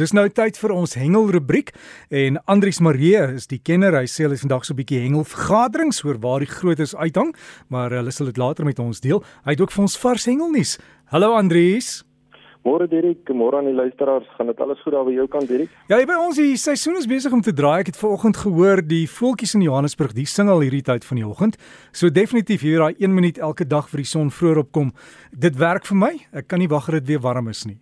Dis nou tyd vir ons hengel rubriek en Andrius Marie is die kenner. Hy sê hulle is vandag so 'n bietjie hengel vergaderings oor waar die grootes uithang, maar hulle sal dit later met ons deel. Hy het ook vir ons vars hengelnuus. Hallo Andrius. Môre Dirk, môre aan die luisteraars. Gaan dit alles goed daar by jou kant Dirk? Ja, by ons die seisoen is besig om te draai. Ek het vanoggend gehoor die voeltjies in Johannesburg, die sing al hierdie tyd van die oggend. So definitief hier daai 1 minuut elke dag vir die son vroeër opkom. Dit werk vir my. Ek kan nie wag dat dit weer warm is nie.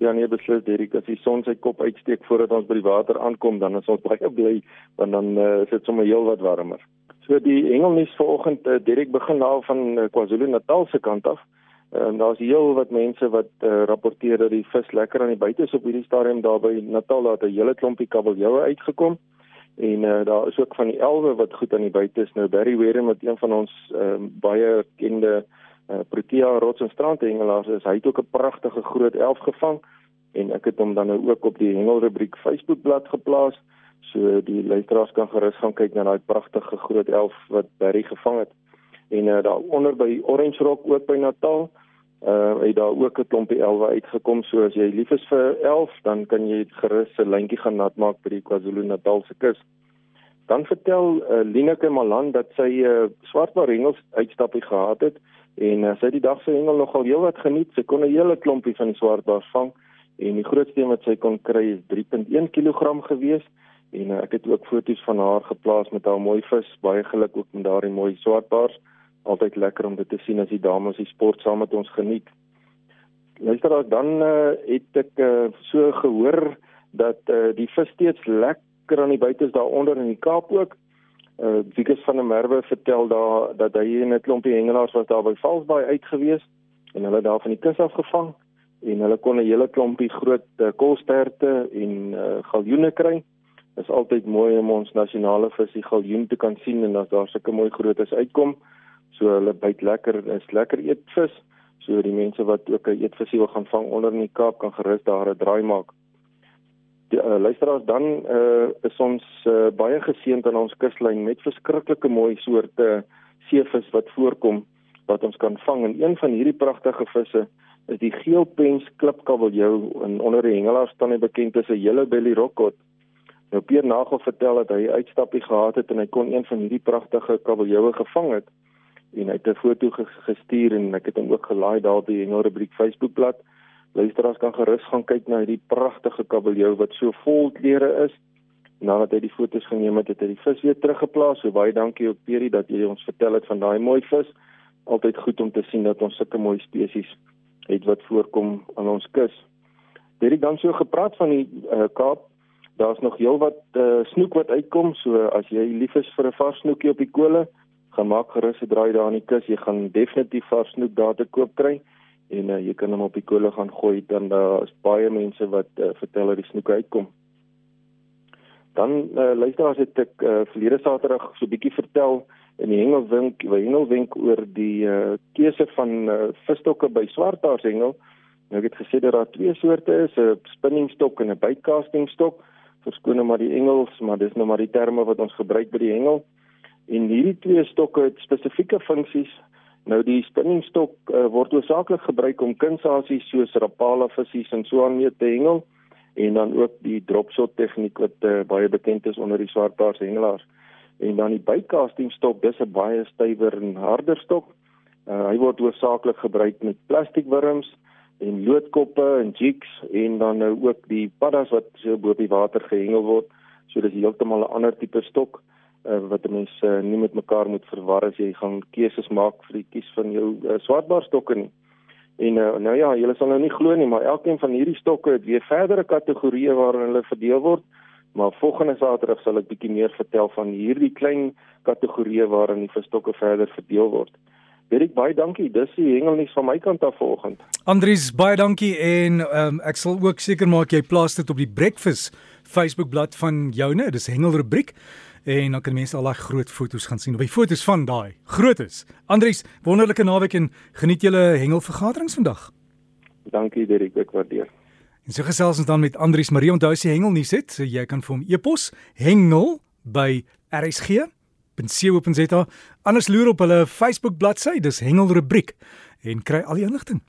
Ja nee, beslis Derek, as die son sy kop uitsteek voordat ons by die water aankom, dan is ons baie bly want dan uh, is dit sommer heel wat warmer. So die hengelnuus vanoggend, uh, Derek begin nou van uh, KwaZulu-Natal se kant af. En uh, daar's heel wat mense wat uh, rapporteer dat die vis lekker aan die buite is op hierdie stadium daar by Natal het 'n hele klompie kabeljoue uitgekom. En uh, daar is ook van die elwe wat goed aan die buite is. Nou Barry Warren wat een van ons uh, baie kende Protea rots en strandhengelaars is. Hy het ook 'n pragtige groot elf gevang en ek het hom dan nou ook op die hengelrubriek Facebookblad geplaas. So die luisteraars kan gerus gaan kyk na daai pragtige groot elf wat Barry gevang het. En uh, daar onder by Orange Rock ook by Natal uh het daar ook 'n klompie elwe uitgekom so as jy lief is vir elf dan kan jy gerus 'n lyntjie gaan nat maak by die KwaZulu-Natal se kus. Dan vertel uh, Lineke Malan dat sy 'n uh, swartbaar hengels uitstappie gehad het en uh, sy het die dag se hengel nogal heelwat geniet. Sy kon 'n hele klompie van die swartbaars vang en die grootste een wat sy kon kry is 3.1 kg gewees en uh, ek het ook foto's van haar geplaas met haar mooi vis. Baie geluk ook met daardie mooi swartbaars. Altyd lekker om dit te sien as die dames die sport saam met ons geniet. Luister dan uh, het ek uh, so gehoor dat uh, die vis steeds lekker aan die buite is daaronder in die Kaap ook uh Wikus van der Merwe vertel daar dat hy en 'n klompie hengelaars was daar by Valsbaai uitgewees en hulle daar van die kus af gevang en hulle kon 'n hele klompie groot uh, kolsterte en uh, galjoene kry. Dit is altyd mooi om ons nasionale vis die galjoen te kan sien en as daar sulke mooi grootes uitkom, so hulle byt lekker is lekker eetvis. So die mense wat ook 'n eetvisie wil gaan vang onder in die Kaap kan gerus daar 'n draai maak die uh, luisteraars dan uh, is ons uh, baie geseënd aan ons kuslyn met verskriklike mooi soorte seevis wat voorkom wat ons kan vang en een van hierdie pragtige visse is die geelpens klipkabeljou en onder die hengelaars staan hy bekend as 'n yellow belly rockcod. Nou Pier Nagel vertel dat hy uitstappie gehad het en hy kon een van hierdie pragtige kabeljoue gevang het en hy het 'n foto gestuur en ek het hom ook gelaai daar op die hengelrubriek Facebookblad. Luisteraars kan gerus gaan kyk na hierdie pragtige kabeljou wat so vol kleure is. Nadat hy die foto's geneem het, het hy die vis weer teruggeplaas. So baie dankie ook Peri dat jy ons vertel het van daai mooi vis. Altyd goed om te sien dat ons sulke mooi spesies het wat voorkom aan ons kus. Dit het dan so gepraat van die uh, Kaap. Daar's nog heelwat uh, snoek wat uitkom. So as jy lief is vir 'n vars snoekie op die kole, gaan maak gerus 'n draai daar in die kus. Jy gaan definitief vars snoek daar te koop kry en uh, jy kan hom op die kolle gaan gooi dan daar uh, is baie mense wat uh, vertel dat die snoek uitkom. Dan uh, luister as het ek uh, verlede Saterdag so 'n bietjie vertel in die hengelwink, by hengelwink oor die uh, keuse van uh, visstokke by swarthaarsengel. Nou ek het gesê dat daar twee soorte is, 'n spinningstok en 'n bytekastingstok. Verskoon maar die Engels, maar dis nou maar die terme wat ons gebruik by die hengel. En hierdie twee stokke het spesifieke funksies Nou die spinningstok uh, word oorsaaklik gebruik om kunsasies soos rapala visse en so aan mee te hengel en dan ook die dropshot tegniek wat uh, baie bekend is onder die swartbaars hengelaars. En dan die bytecasting stok, dis 'n baie stywer en harder stok. Uh, hy word oorsaaklik gebruik met plastikwurms en loodkoppe en jigs en dan nou ook die paddas wat so bo die water gehengel word. So dis heeltemal 'n ander tipe stok uh, wat mense uh, nie met mekaar moet verwar as jy gaan keuses maak vir die kies van jou uh, swartbaarstokke nie. En uh, nou ja, julle sal nou nie glo nie, maar elkeen van hierdie stokke het weer verdere kategorieë waarin hulle verdeel word. Maar volgende Saterdag sal ek bietjie meer vertel van hierdie klein kategorieë waarin die verstokke verder verdeel word. Baie baie dankie. Dis die hengelnuus van my kant af vanoggend. Andries, baie dankie en um, ek sal ook seker maak jy plaas dit op die Breakfast Facebook bladsy van joune. Dis hengelrubriek en dan kan mense al daai groot foto's gaan sien. Op die foto's van daai grootes. Andries, wonderlike naweek en geniet julle hengelvergaderings vandag. Dankie Derek, ek waardeer. En so gesels ons dan met Andries Marie onthou as jy hengel nie sit, so jy kan vir hom e-pos hengel by rsg.co.za. Anders loer op hulle Facebook bladsy, dis hengel rubriek en kry al die inligting.